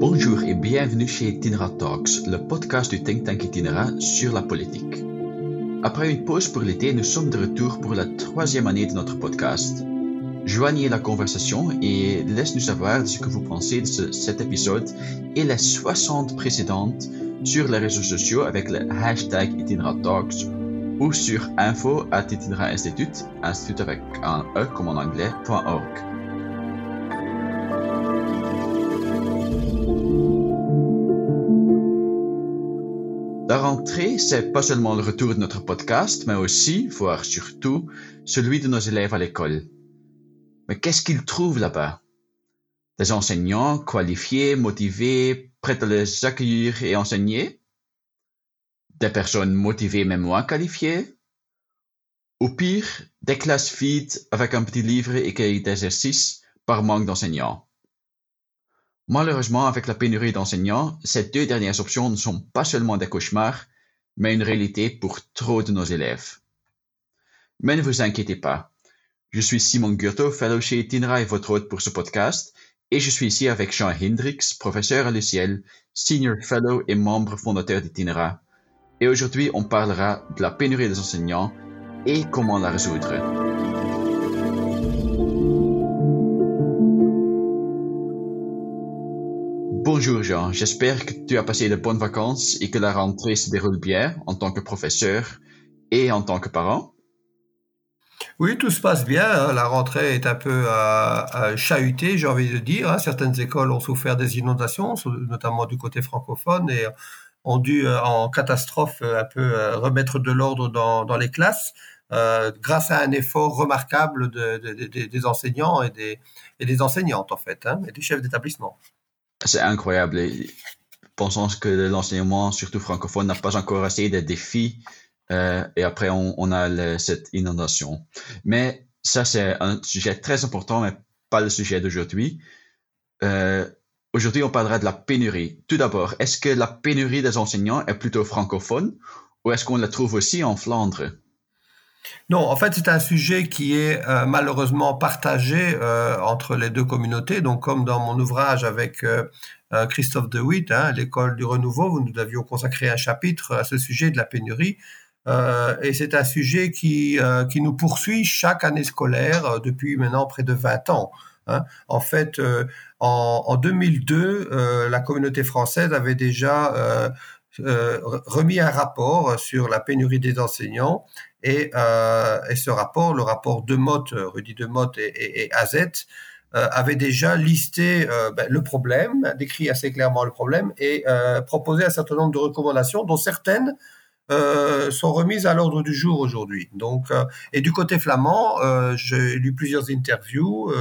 Bonjour et bienvenue chez Itinera Talks, le podcast du think tank Itinera sur la politique. Après une pause pour l'été, nous sommes de retour pour la troisième année de notre podcast. Joignez la conversation et laissez-nous savoir ce que vous pensez de cet épisode et les 60 précédentes sur les réseaux sociaux avec le hashtag Itinera Talks ou sur info at Institute, institut avec un E comme en anglais, .org. rentrée, c'est pas seulement le retour de notre podcast, mais aussi, voire surtout, celui de nos élèves à l'école. Mais qu'est-ce qu'ils trouvent là-bas? Des enseignants qualifiés, motivés, prêts à les accueillir et enseigner? Des personnes motivées mais moins qualifiées? Ou pire, des classes vides avec un petit livre et cahier d'exercices par manque d'enseignants? Malheureusement, avec la pénurie d'enseignants, ces deux dernières options ne sont pas seulement des cauchemars, mais une réalité pour trop de nos élèves. Mais ne vous inquiétez pas. Je suis Simon Gurto, fellow chez Itinera et votre hôte pour ce podcast, et je suis ici avec Jean Hendricks, professeur à l'UCL, senior fellow et membre fondateur d'Itinera. Et aujourd'hui, on parlera de la pénurie des enseignants et comment la résoudre. Bonjour Jean, j'espère que tu as passé de bonnes vacances et que la rentrée se déroule bien en tant que professeur et en tant que parent. Oui, tout se passe bien. Hein. La rentrée est un peu euh, chahutée, j'ai envie de dire. Hein. Certaines écoles ont souffert des inondations, notamment du côté francophone, et ont dû, euh, en catastrophe, un peu euh, remettre de l'ordre dans, les classes. grâce à un effort remarquable des enseignants et des, et des enseignantes, en fait, hein, et des chefs d'établissement. C'est incroyable. Pensons que l'enseignement, surtout francophone, n'a pas encore assez de défis. Euh, et après, on, a cette inondation. Mais ça, c'est un sujet très important, mais pas le sujet d'aujourd'hui. Euh, aujourd'hui, on parlera de la pénurie. Tout d'abord, est-ce que la pénurie des enseignants est plutôt francophone ou est-ce qu'on la trouve aussi en Flandre? Non, en fait, c'est un sujet qui est euh, malheureusement partagé euh, entre les deux communautés. Donc, comme dans mon ouvrage avec euh, Christophe De Witt, hein, l'école du renouveau, nous avions consacré un chapitre à ce sujet de la pénurie. et c'est un sujet qui, qui nous poursuit chaque année scolaire depuis maintenant près de 20 ans. Hein. En fait, en, 2002, la communauté française avait déjà remis un rapport sur la pénurie des enseignants et, euh, et, ce rapport, le rapport de Motte, euh, Rudy de Motte et, et, et AZ, euh, avait déjà listé ben, le problème, décrit assez clairement le problème et proposé un certain nombre de recommandations, dont certaines sont remises à l'ordre du jour aujourd'hui. Donc, et du côté flamand, j'ai lu plusieurs interviews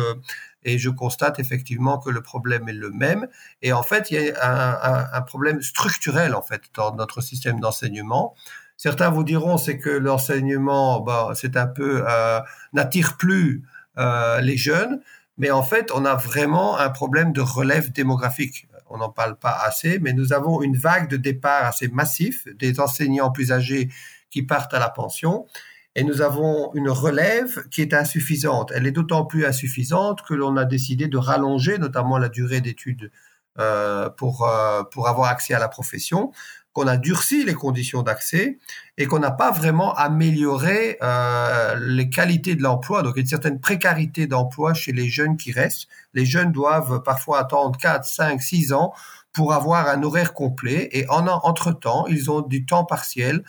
et je constate effectivement que le problème est le même. Et en fait, il y a un, un, un problème structurel en fait dans notre système d'enseignement. Certains vous diront c'est que l'enseignement, bah, c'est un peu euh, n'attire plus euh, les jeunes, mais en fait, on a vraiment un problème de relève démographique. On n'en parle pas assez, mais nous avons une vague de départ assez massif des enseignants plus âgés qui partent à la pension. Et nous avons une relève qui est insuffisante. Elle est d'autant plus insuffisante que l'on a décidé de rallonger notamment la durée d'études euh, pour, euh, pour avoir accès à la profession qu'on a durci les conditions d'accès et qu'on n'a pas vraiment amélioré euh, les qualités de l'emploi. Donc, une certaine précarité d'emploi chez les jeunes qui restent. Les jeunes doivent parfois attendre 4, 5, 6 ans pour avoir un horaire complet et en entre-temps, ils ont du temps partiel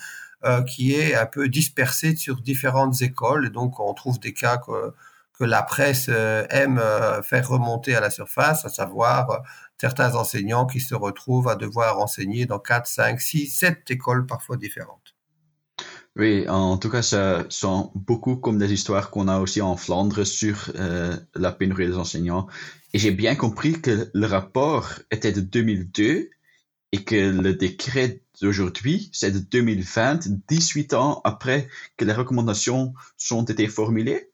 euh, qui est un peu dispersé sur différentes écoles. Et donc, on trouve des cas que, la presse euh, aime faire remonter à la surface, à savoir certains enseignants qui se retrouvent à devoir enseigner dans 4, 5, 6, 7 écoles parfois différentes. Oui, en tout cas, ça sont beaucoup comme des histoires qu'on a aussi en Flandre sur euh, la pénurie des enseignants. Et j'ai bien compris que le rapport était de 2002 et que le décret d'aujourd'hui, c'est de 2020, 18 ans après que les recommandations sont été formulées.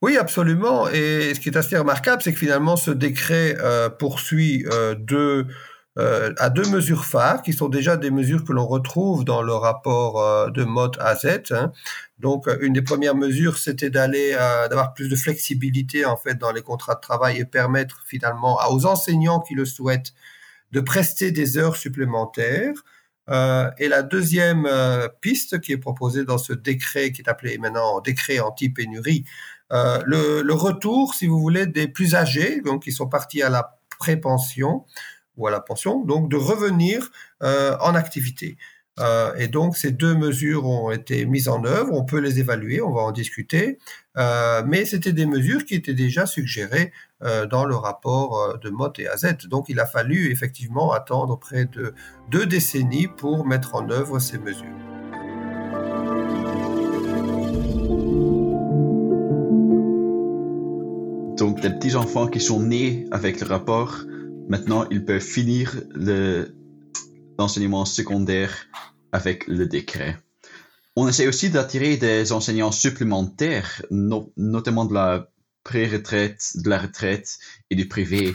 Oui, absolument. Et ce qui est assez remarquable, c'est que finalement, ce décret euh, poursuit euh, deux, euh, à deux mesures phares, qui sont déjà des mesures que l'on retrouve dans le rapport euh, de Mott AZ. Hein. Donc, une des premières mesures, c'était d'aller, d'avoir plus de flexibilité en fait dans les contrats de travail et permettre finalement aux enseignants qui le souhaitent de prester des heures supplémentaires. Euh, et la deuxième piste qui est proposée dans ce décret, qui est appelé maintenant décret anti-pénurie, euh, le, retour, si vous voulez, des plus âgés, donc qui sont partis à la pré-pension ou à la pension, donc de revenir euh, en activité. Euh, et donc ces deux mesures ont été mises en œuvre, on peut les évaluer, on va en discuter, mais c'était des mesures qui étaient déjà suggérées dans le rapport de Mott et Azet. Donc il a fallu effectivement attendre près de deux décennies pour mettre en œuvre ces mesures. Les petits enfants qui sont nés avec le rapport, maintenant ils peuvent finir l'enseignement secondaire avec le décret. On essaie aussi d'attirer des enseignants supplémentaires, notamment de la pré-retraite, de la retraite et du privé.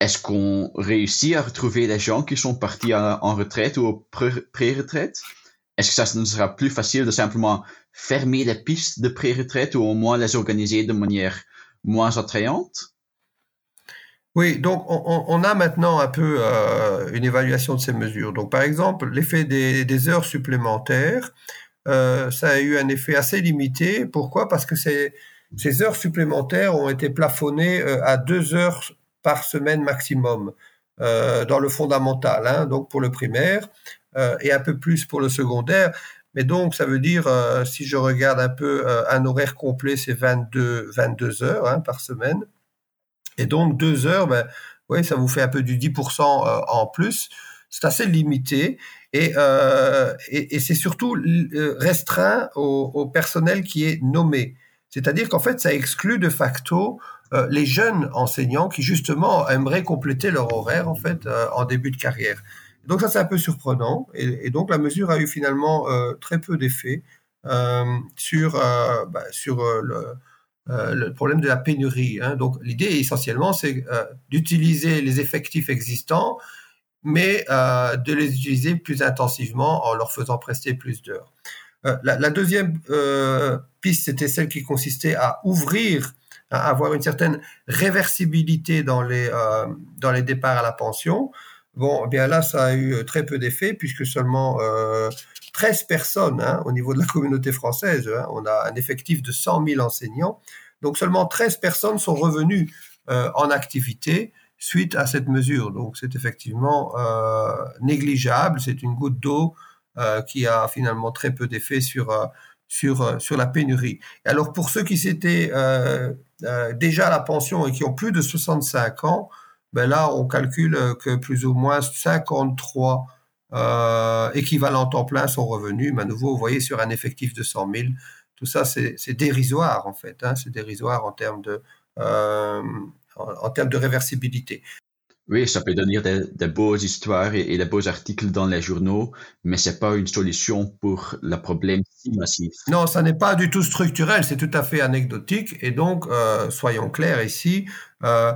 Est-ce qu'on réussit à retrouver des gens qui sont partis en retraite ou pré-retraite? Est-ce que ça ne sera plus facile de simplement fermer les pistes de pré-retraite ou au moins les organiser de manière moins attrayante? Oui, donc on, a maintenant un peu euh, une évaluation de ces mesures. Donc par exemple, l'effet des, heures supplémentaires, euh, ça a eu un effet assez limité. Pourquoi? Parce que ces, heures supplémentaires ont été plafonnées euh, à deux heures par semaine maximum dans le fondamental, hein, donc pour le primaire, et un peu plus pour le secondaire. Mais donc, ça veut dire, si je regarde un peu, un horaire complet, c'est 22, 22 heures hein, par semaine. Et donc, deux heures, ben, ouais, ça vous fait un peu du 10% euh, en plus. C'est assez limité. Et, euh, c'est surtout euh, restreint au, personnel qui est nommé. C'est-à-dire qu'en fait, ça exclut de facto euh, les jeunes enseignants qui justement aimeraient compléter leur horaire en fait euh, en début de carrière. Donc ça, c'est un peu surprenant. Et, donc la mesure a eu finalement très peu d'effet sur bah, sur le euh, le problème de la pénurie. Hein. Donc l'idée essentiellement, c'est euh, d'utiliser les effectifs existants, mais euh, de les utiliser plus intensivement en leur faisant prester plus d'heures. La, la, deuxième piste, c'était celle qui consistait à ouvrir, à avoir une certaine réversibilité dans les, dans les départs à la pension. Bon, eh bien là, ça a eu très peu d'effet puisque seulement 13 personnes hein, au niveau de la communauté française. Hein. on a un effectif de 100 000 enseignants. Donc seulement 13 personnes sont revenues euh, en activité suite à cette mesure. Donc c'est effectivement euh, négligeable. C'est une goutte d'eau euh, qui a finalement très peu d'effet sur, euh, sur, euh, sur la pénurie. Alors pour ceux qui s'étaient déjà à la pension et qui ont plus de 65 ans, ben là on calcule que plus ou moins 53 euh, équivalents temps plein sont revenus. Mais à nouveau, vous voyez, sur un effectif de 100 000, tout ça, c'est dérisoire en fait. Hein, c'est dérisoire en termes de, euh, en, termes de réversibilité. Oui, ça peut donner des, des beaux histoires et, des beaux articles dans les journaux, mais c'est pas une solution pour le problème si massif. Non, ça n'est pas du tout structurel, c'est tout à fait anecdotique. Et donc, euh, soyons clairs ici, euh, euh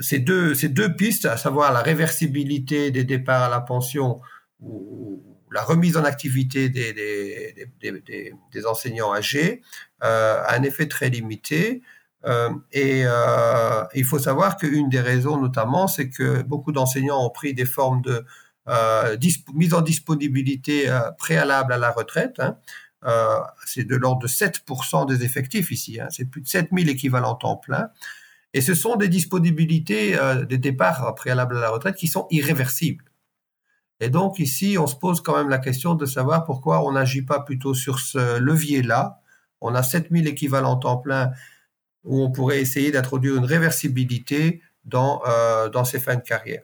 ces, deux, ces deux pistes, à savoir la réversibilité des départs à la pension ou, la remise en activité des, des, des, des enseignants âgés euh, a un effet très limité. Euh, et euh, il faut savoir qu'une des raisons notamment, c'est que beaucoup d'enseignants ont pris des formes de euh, mise en disponibilité euh, préalable à la retraite. Hein. Euh, c'est de l'ordre de 7% des effectifs ici. Hein. C'est plus de 7000 équivalents temps plein. Et ce sont des disponibilités, des départs préalables à la retraite qui sont irréversibles. Et donc ici, on se pose quand même la question de savoir pourquoi on n'agit pas plutôt sur ce levier-là. On a 7000 équivalents temps plein où on pourrait essayer d'introduire une réversibilité dans, euh, dans ces fins de carrière.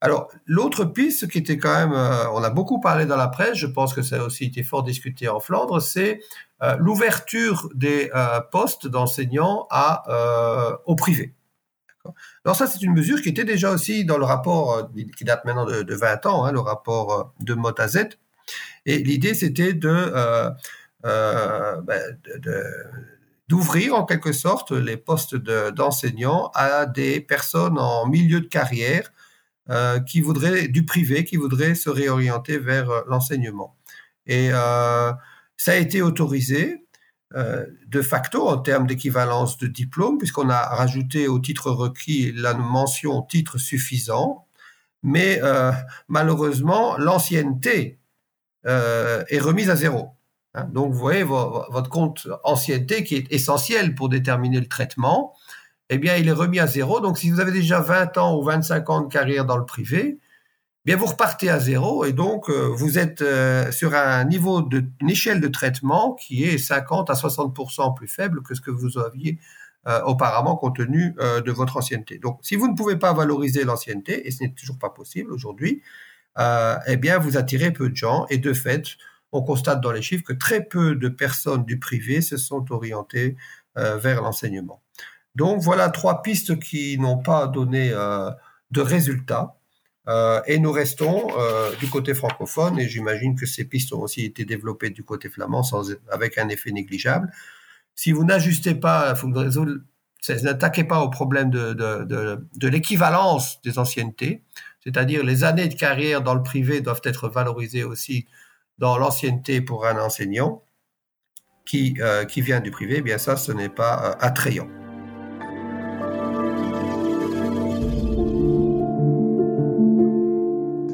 Alors, l'autre piste qui était quand même, euh, on a beaucoup parlé dans la presse, je pense que ça a aussi été fort discuté en Flandre, c'est euh, l'ouverture des euh, postes d'enseignants au privé. Alors ça, c'est une mesure qui était déjà aussi dans le rapport, qui date maintenant de, de 20 ans, hein, le rapport de Motazet. Et l'idée, c'était de, ben, d'ouvrir en quelque sorte les postes d'enseignants à des personnes en milieu de carrière euh, qui voudraient du privé, qui voudraient se réorienter vers l'enseignement. Et euh, ça a été autorisé. Euh, de facto en termes d'équivalence de diplôme, puisqu'on a rajouté au titre requis la mention titre suffisant. mais euh, malheureusement, l'ancienneté euh, est remise à zéro. Hein. Donc, vous voyez, votre compte ancienneté, qui est essentiel pour déterminer le traitement, eh bien, il est remis à zéro. Donc, si vous avez déjà 20 ans ou 25 ans de carrière dans le privé, bien, vous repartez à zéro et donc euh, vous êtes sur un niveau de, une échelle de traitement qui est 50 à 60% plus faible que ce que vous aviez euh, auparavant compte tenu euh, de votre ancienneté. Donc, si vous ne pouvez pas valoriser l'ancienneté, et ce n'est toujours pas possible aujourd'hui, euh, eh bien, vous attirez peu de gens et de fait, on constate dans les chiffres que très peu de personnes du privé se sont orientées vers l'enseignement. Donc, voilà trois pistes qui n'ont pas donné de résultats. et nous restons du côté francophone, et j'imagine que ces pistes ont aussi été développées du côté flamand sans, avec un effet négligeable si vous n'ajustez pas, vous n'attaquez pas au problème de, l'équivalence des anciennetés, c'est-à-dire les années de carrière dans le privé doivent être valorisées aussi dans l'ancienneté pour un enseignant qui, euh, vient du privé, eh bien ça, ce n'est pas euh, attrayant.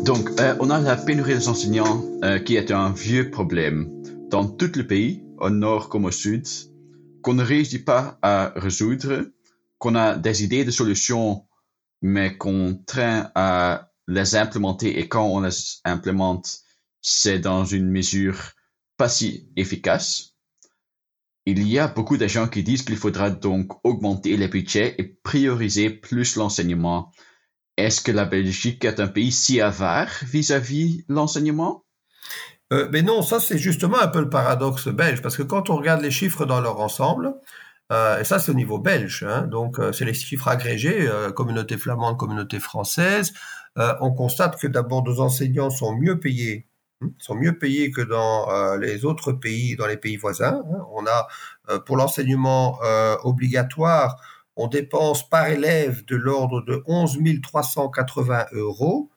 Donc, euh, on a la pénurie des enseignants qui est un vieux problème dans tout le pays, au nord comme au sud qu'on ne réussit pas à résoudre, qu'on a des idées de solutions, mais qu'on traîne à les implémenter et quand on les implémente, c'est dans une mesure pas si efficace. Il y a beaucoup de gens qui disent qu'il faudra donc augmenter les budgets et prioriser plus l'enseignement. Est-ce que la Belgique est un pays si avare vis-à-vis l'enseignement? Euh, mais non, ça c'est justement un peu le paradoxe belge, parce que quand on regarde les chiffres dans leur ensemble, euh, et ça c'est au niveau belge, hein, donc euh, c'est les chiffres agrégés, communauté flamande, communauté française, on constate que d'abord nos enseignants sont mieux payés hein, sont mieux payés que dans les autres pays, dans les pays voisins. Hein. On a pour l'enseignement obligatoire, on dépense par élève de l'ordre de 11 380 euros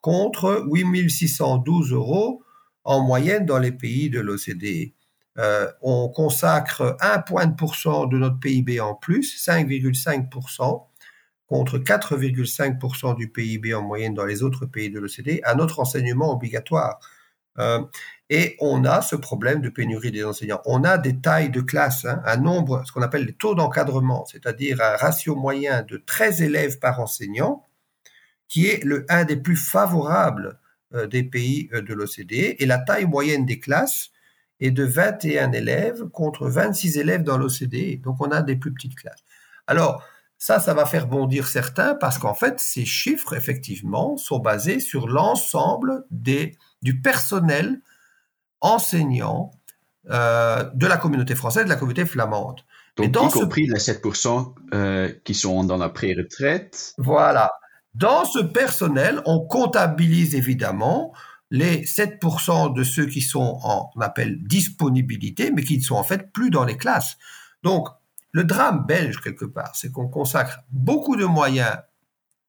contre 8 612 euros en moyenne dans les pays de l'OCDE. Euh, on consacre un point de pourcent de notre PIB en plus, 5,5%, contre 4,5% du PIB en moyenne dans les autres pays de l'OCDE, à notre enseignement obligatoire. Euh, et on a ce problème de pénurie des enseignants. On a des tailles de classe, hein, un nombre, ce qu'on appelle les taux d'encadrement, c'est-à-dire un ratio moyen de 13 élèves par enseignant, qui est le, un des plus favorables euh, des pays euh, de l'OCDE et la taille moyenne des classes est de 21 élèves contre 26 élèves dans l'OCDE. Donc on a des plus petites classes. Alors ça, ça va faire bondir certains parce qu'en fait, ces chiffres, effectivement, sont basés sur l'ensemble des, du personnel enseignant euh, de la communauté française, de la communauté flamande. Donc, y compris les 7% qui sont dans la pré-retraite. Voilà. Dans ce personnel, on comptabilise évidemment les 7% de ceux qui sont en on appelle disponibilité, mais qui ne sont en fait plus dans les classes. Donc, le drame belge, quelque part, c'est qu'on consacre beaucoup de moyens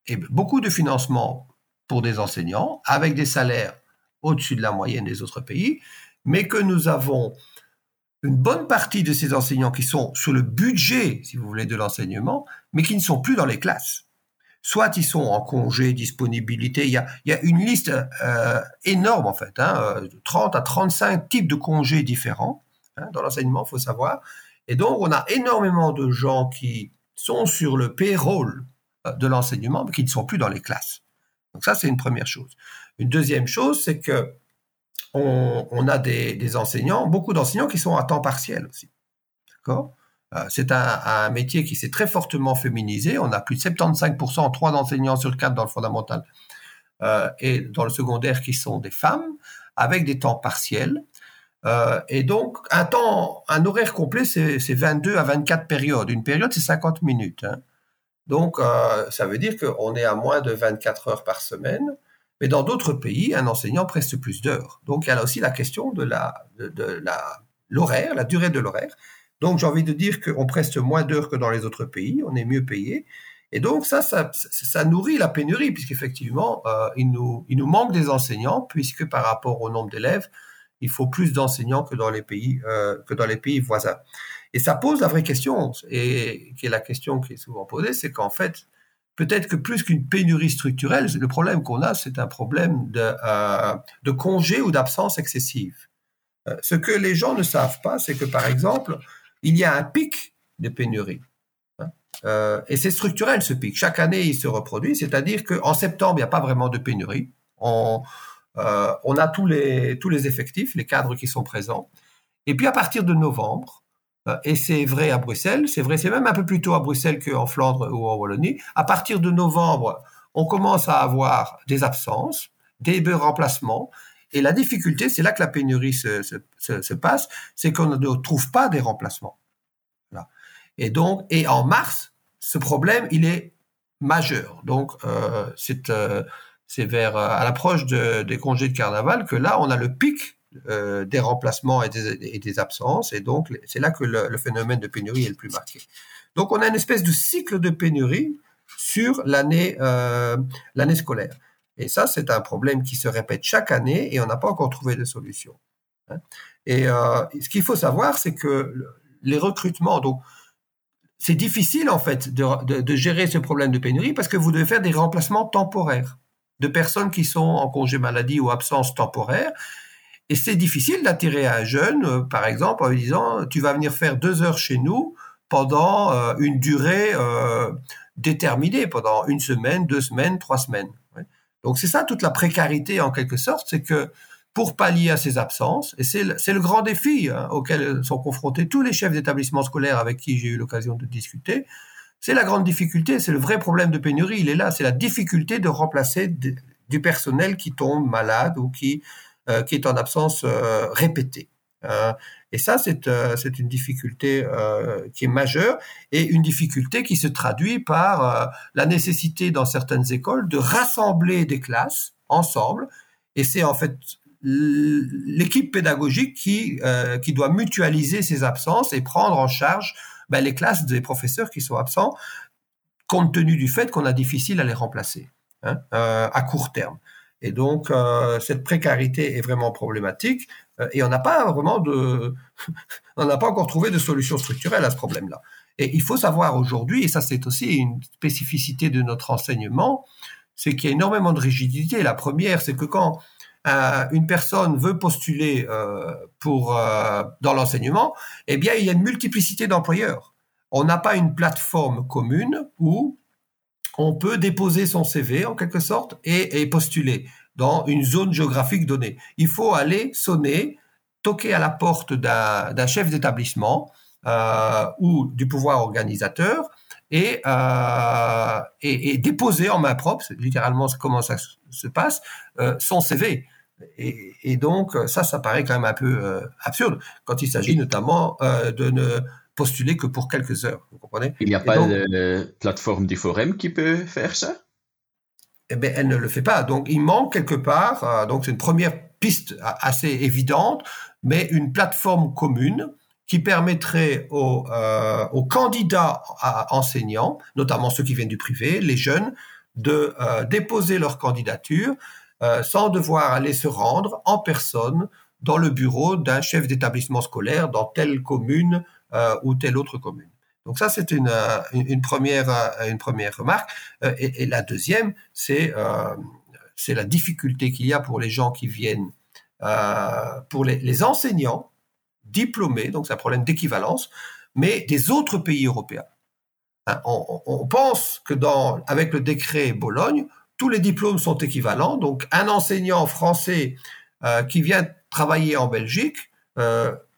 et beaucoup de financement pour des enseignants, avec des salaires au-dessus de la moyenne des autres pays, mais que nous avons une bonne partie de ces enseignants qui sont sur le budget, si vous voulez, de l'enseignement, mais qui ne sont plus dans les classes soit ils sont en congé, disponibilité. Il y a, il une liste euh, énorme en fait, hein, 30 à 35 types de congés différents hein, dans l'enseignement, faut savoir. Et donc on a énormément de gens qui sont sur le payroll euh, de l'enseignement, mais qui ne sont plus dans les classes. Donc ça, c'est une première chose. Une deuxième chose, c'est que on, a des, enseignants, beaucoup d'enseignants qui sont à temps partiel aussi. D'accord? Euh, c'est un, métier qui s'est très fortement féminisé. On a plus de 75%, trois enseignants sur quatre dans le fondamental euh, et dans le secondaire qui sont des femmes, avec des temps partiels. Euh, et donc, un temps, un horaire complet, c'est 22 à 24 périodes. Une période, c'est 50 minutes. Hein. Donc, ça veut dire qu'on est à moins de 24 heures par semaine. Mais dans d'autres pays, un enseignant preste plus d'heures. Donc, il y a aussi la question de la, de la, l'horaire, la durée de l'horaire. Donc j'ai envie de dire qu'on preste moins d'heures que dans les autres pays, on est mieux payé. Et donc ça, ça, ça nourrit la pénurie, puisqu'effectivement, euh, il, nous, il nous manque des enseignants, puisque par rapport au nombre d'élèves, il faut plus d'enseignants que dans les pays euh, que dans les pays voisins. Et ça pose la vraie question, et qui est la question qui est souvent posée, c'est qu'en fait, peut-être que plus qu'une pénurie structurelle, le problème qu'on a, c'est un problème de, euh, de congé ou d'absence excessive. Euh, ce que les gens ne savent pas, c'est que par exemple, il y a un pic de pénurie. Hein. Euh, et c'est structurel ce pic. Chaque année, il se reproduit, c'est-à-dire qu'en septembre, il n'y a pas vraiment de pénurie. On, on a tous les, effectifs, les cadres qui sont présents. Et puis à partir de novembre, euh, et c'est vrai à Bruxelles, c'est vrai, c'est même un peu plus tôt à Bruxelles qu'en Flandre ou en Wallonie. À partir de novembre, on commence à avoir des absences, des remplacements. Et la difficulté, c'est là que la pénurie se, se, passe, c'est qu'on ne trouve pas des remplacements. Et donc, et en mars, ce problème, il est majeur. Donc, euh, c'est euh, c'est vers à l'approche de, des congés de carnaval que là, on a le pic euh, des remplacements et des, absences, et donc c'est là que le, phénomène de pénurie est le plus marqué. Donc on a une espèce de cycle de pénurie sur l'année euh, l'année scolaire. Et ça, c'est un problème qui se répète chaque année et on n'a pas encore trouvé de solution. Hein. Et euh, ce qu'il faut savoir, c'est que les recrutements, donc c'est difficile en fait de, gérer ce problème de pénurie parce que vous devez faire des remplacements temporaires de personnes qui sont en congé maladie ou absence temporaire et c'est difficile d'attirer un jeune, euh, par exemple, en lui disant tu vas venir faire deux heures chez nous pendant euh, une durée euh, déterminée, pendant une semaine, deux semaines, trois semaines. Donc c'est ça toute la précarité en quelque sorte, c'est que pour pallier à ces absences, et c'est le, grand défi hein, auquel sont confrontés tous les chefs d'établissement scolaire avec qui j'ai eu l'occasion de discuter, c'est la grande difficulté, c'est le vrai problème de pénurie, il est là, c'est la difficulté de remplacer du personnel qui tombe malade ou qui qui est en absence euh, répétée. Euh, et ça, c'est une difficulté qui est majeure et une difficulté qui se traduit par la nécessité dans certaines écoles de rassembler des classes ensemble. Et c'est en fait l'équipe pédagogique qui, qui doit mutualiser ces absences et prendre en charge ben, les classes des professeurs qui sont absents, compte tenu du fait qu'on a difficile à les remplacer hein, à court terme. Et donc, euh, cette précarité est vraiment problématique euh, et on n'a pas vraiment de, on n'a pas encore trouvé de solution structurelle à ce problème-là. Et il faut savoir aujourd'hui, et ça c'est aussi une spécificité de notre enseignement, c'est qu'il y a énormément de rigidité. La première, c'est que quand euh, une personne veut postuler pour dans l'enseignement, eh bien il y a une multiplicité d'employeurs. On n'a pas une plateforme commune où on peut déposer son CV en quelque sorte et, postuler dans une zone géographique donnée. Il faut aller sonner, toquer à la porte d'un chef d'établissement euh, ou du pouvoir organisateur et, euh, et, déposer en main propre, c'est littéralement comment ça se passe, euh, son CV. Et, donc ça, ça paraît quand même un peu absurde quand il s'agit notamment de ne postuler que pour quelques heures. Vous comprenez? Il n'y a pas de plateforme du forum qui peut faire ça? Eh bien, elle ne le fait pas. Donc, il manque quelque part, euh, donc c'est une première piste assez évidente, mais une plateforme commune qui permettrait aux, euh, aux candidats enseignants, notamment ceux qui viennent du privé, les jeunes, de euh, déposer leur candidature sans devoir aller se rendre en personne dans le bureau d'un chef d'établissement scolaire dans telle commune ou telle autre commune. Donc ça, c'est une, euh, une, première, euh, une première remarque. Et, la deuxième, c'est c'est la difficulté qu'il y a pour les gens qui viennent, pour les, enseignants diplômés, donc c'est un problème d'équivalence, mais des autres pays européens. Hein, on, on, pense que dans, avec le décret Bologne, tous les diplômes sont équivalents. Donc un enseignant français qui vient travailler en Belgique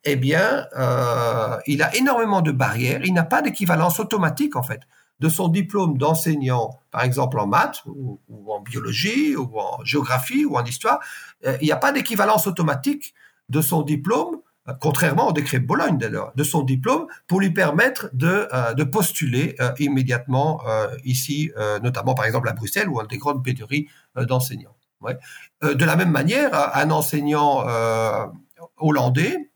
eh bien, euh, il a énormément de barrières. Il n'a pas d'équivalence automatique, en fait, de son diplôme d'enseignant, par exemple en maths, ou, en biologie, ou en géographie, ou en histoire. Euh, il n'y a pas d'équivalence automatique de son diplôme, euh, contrairement au décret Bologne d'ailleurs, de son diplôme, pour lui permettre de, de postuler immédiatement ici, notamment par exemple à Bruxelles, ou à des grandes pénuries d'enseignants. Ouais. de la même manière, un enseignant hollandais,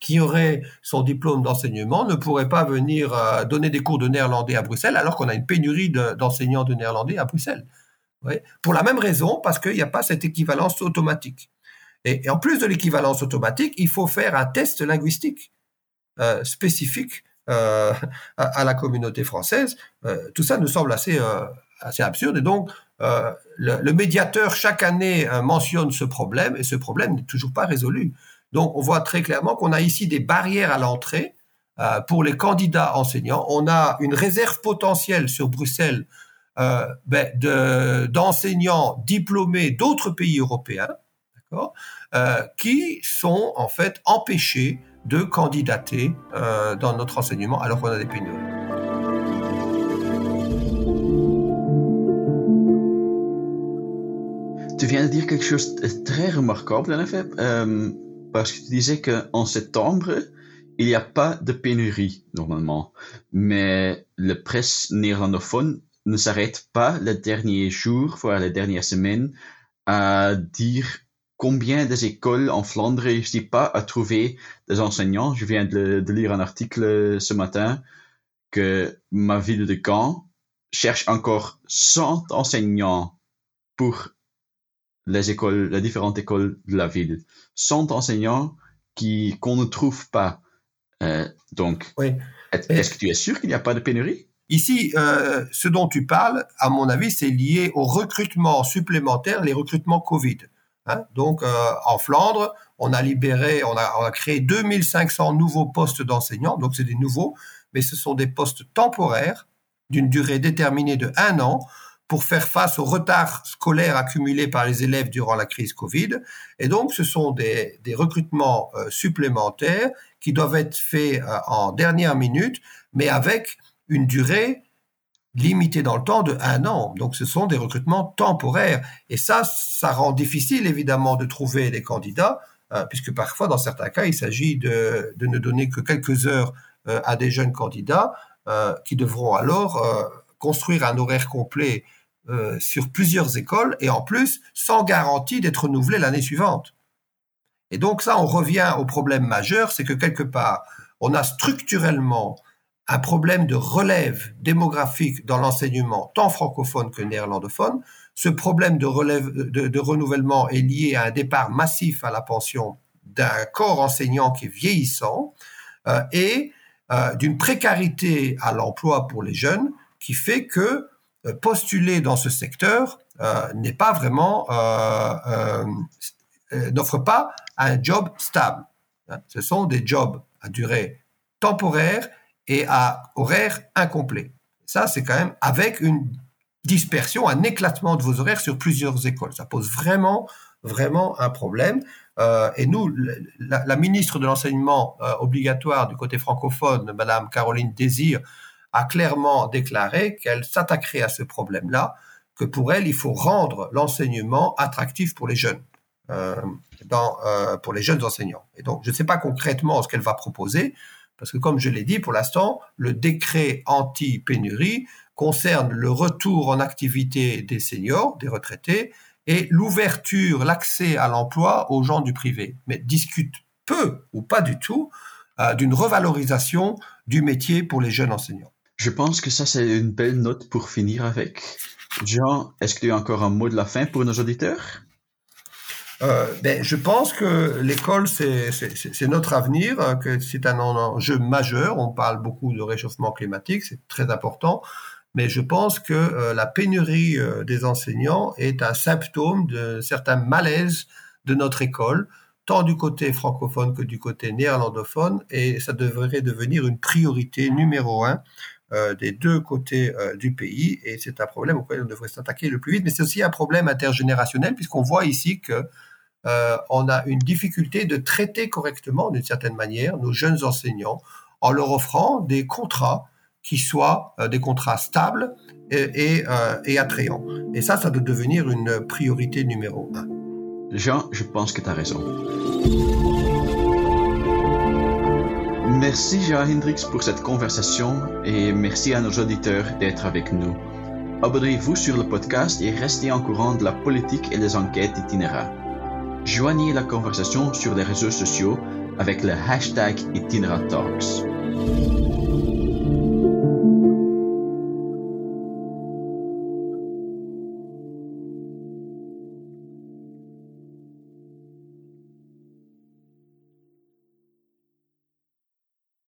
qui aurait son diplôme d'enseignement ne pourrait pas venir euh, donner des cours de néerlandais à Bruxelles alors qu'on a une pénurie d'enseignants de, néerlandais à Bruxelles. Pour la même raison, parce qu'il n'y a pas cette équivalence automatique. Et, en plus de l'équivalence automatique, il faut faire un test linguistique euh, spécifique euh, à, la communauté française. tout ça nous semble assez, assez absurde. Et donc, le, médiateur, chaque année, mentionne ce problème, et ce problème n'est toujours pas résolu. Donc, on voit très clairement qu'on a ici des barrières à l'entrée euh, pour les candidats enseignants. On a une réserve potentielle sur Bruxelles ben, d'enseignants diplômés d'autres pays européens, qui sont en fait empêchés de candidater dans notre enseignement alors qu'on a des pénuries. Tu viens de dire quelque chose de très remarquable, en effet, euh, parce que tu disais qu'en septembre, il n'y a pas de pénurie, normalement. Mais le presse néerlandophone ne s'arrête pas les derniers jours, voire les dernières semaines, à dire combien des écoles en Flandre réussissent pas à trouver des enseignants. Je viens de, de, lire un article ce matin que ma ville de Caen cherche encore 100 enseignants pour les écoles, les différentes écoles de la ville. sont enseignants qui qu'on ne trouve pas. Euh, donc, est-ce que tu es sûr qu'il n'y a pas de pénurie? Ici, euh, ce dont tu parles, à mon avis, c'est lié au recrutement supplémentaire, les recrutements Covid. Hein. Donc, euh, en Flandre, on a libéré, on a, on a créé 2500 nouveaux postes d'enseignants. Donc, c'est des nouveaux, mais ce sont des postes temporaires d'une durée déterminée de un an pour faire face au retard scolaire accumulé par les élèves durant la crise Covid. Et donc, ce sont des, recrutements euh, supplémentaires qui doivent être faits euh, en dernière minute, mais avec une durée limitée dans le temps de un an. Donc, ce sont des recrutements temporaires. Et ça, ça rend difficile, évidemment, de trouver des candidats, euh, puisque parfois, dans certains cas, il s'agit de, ne donner que quelques heures à des jeunes candidats qui devront alors construire un horaire complet euh, sur plusieurs écoles et en plus sans garantie d'être renouvelé l'année suivante. Et donc ça, on revient au problème majeur, c'est que quelque part, on a structurellement un problème de relève démographique dans l'enseignement, tant francophone que néerlandophone. Ce problème de, relève, de, renouvellement est lié à un départ massif à la pension d'un corps enseignant qui est vieillissant euh, et euh, d'une précarité à l'emploi pour les jeunes qui fait que postuler dans ce secteur euh, n'est pas vraiment euh, n'offre pas un job stable. Hein. Ce sont des jobs à durée temporaire et à horaire incomplet. Ça, c'est quand même avec une dispersion, un éclatement de vos horaires sur plusieurs écoles. Ça pose vraiment, vraiment un problème. et nous, la, ministre de l'enseignement obligatoire du côté francophone, Madame Caroline Désir, a clairement déclaré qu'elle s'attaquerait à ce problème-là, que pour elle, il faut rendre l'enseignement attractif pour les jeunes, euh, euh, pour les jeunes enseignants. Et donc, je ne sais pas concrètement ce qu'elle va proposer, parce que comme je l'ai dit, pour l'instant, le décret anti-pénurie concerne le retour en activité des seniors, des retraités, et l'ouverture, l'accès à l'emploi aux gens du privé, mais discute peu ou pas du tout euh, d'une revalorisation du métier pour les jeunes enseignants. Je pense que ça, c'est une belle note pour finir avec. Jean, est-ce que tu as encore un mot de la fin pour nos auditeurs? Euh, ben, je pense que l'école, c'est notre avenir, hein, que c'est un enjeu majeur. On parle beaucoup de réchauffement climatique, c'est très important. Mais je pense que euh, la pénurie euh, des enseignants est un symptôme de certains malaises de notre école, tant du côté francophone que du côté néerlandophone. Et ça devrait devenir une priorité numéro un des deux côtés euh, du pays et c'est un problème auquel on devrait s'attaquer le plus vite. Mais c'est aussi un problème intergénérationnel puisqu'on voit ici que euh, on a une difficulté de traiter correctement, d'une certaine manière, nos jeunes enseignants en leur offrant des contrats qui soient des contrats stables et, et, et, attrayants. Et ça, ça doit devenir une priorité numéro un. Jean, je pense que tu as raison. Merci Jean Hendrix pour cette conversation et merci à nos auditeurs d'être avec nous. Abonnez-vous sur le podcast et restez en courant de la politique et des enquêtes itinéraires. Joignez la conversation sur les réseaux sociaux avec le hashtag Itinera Talks.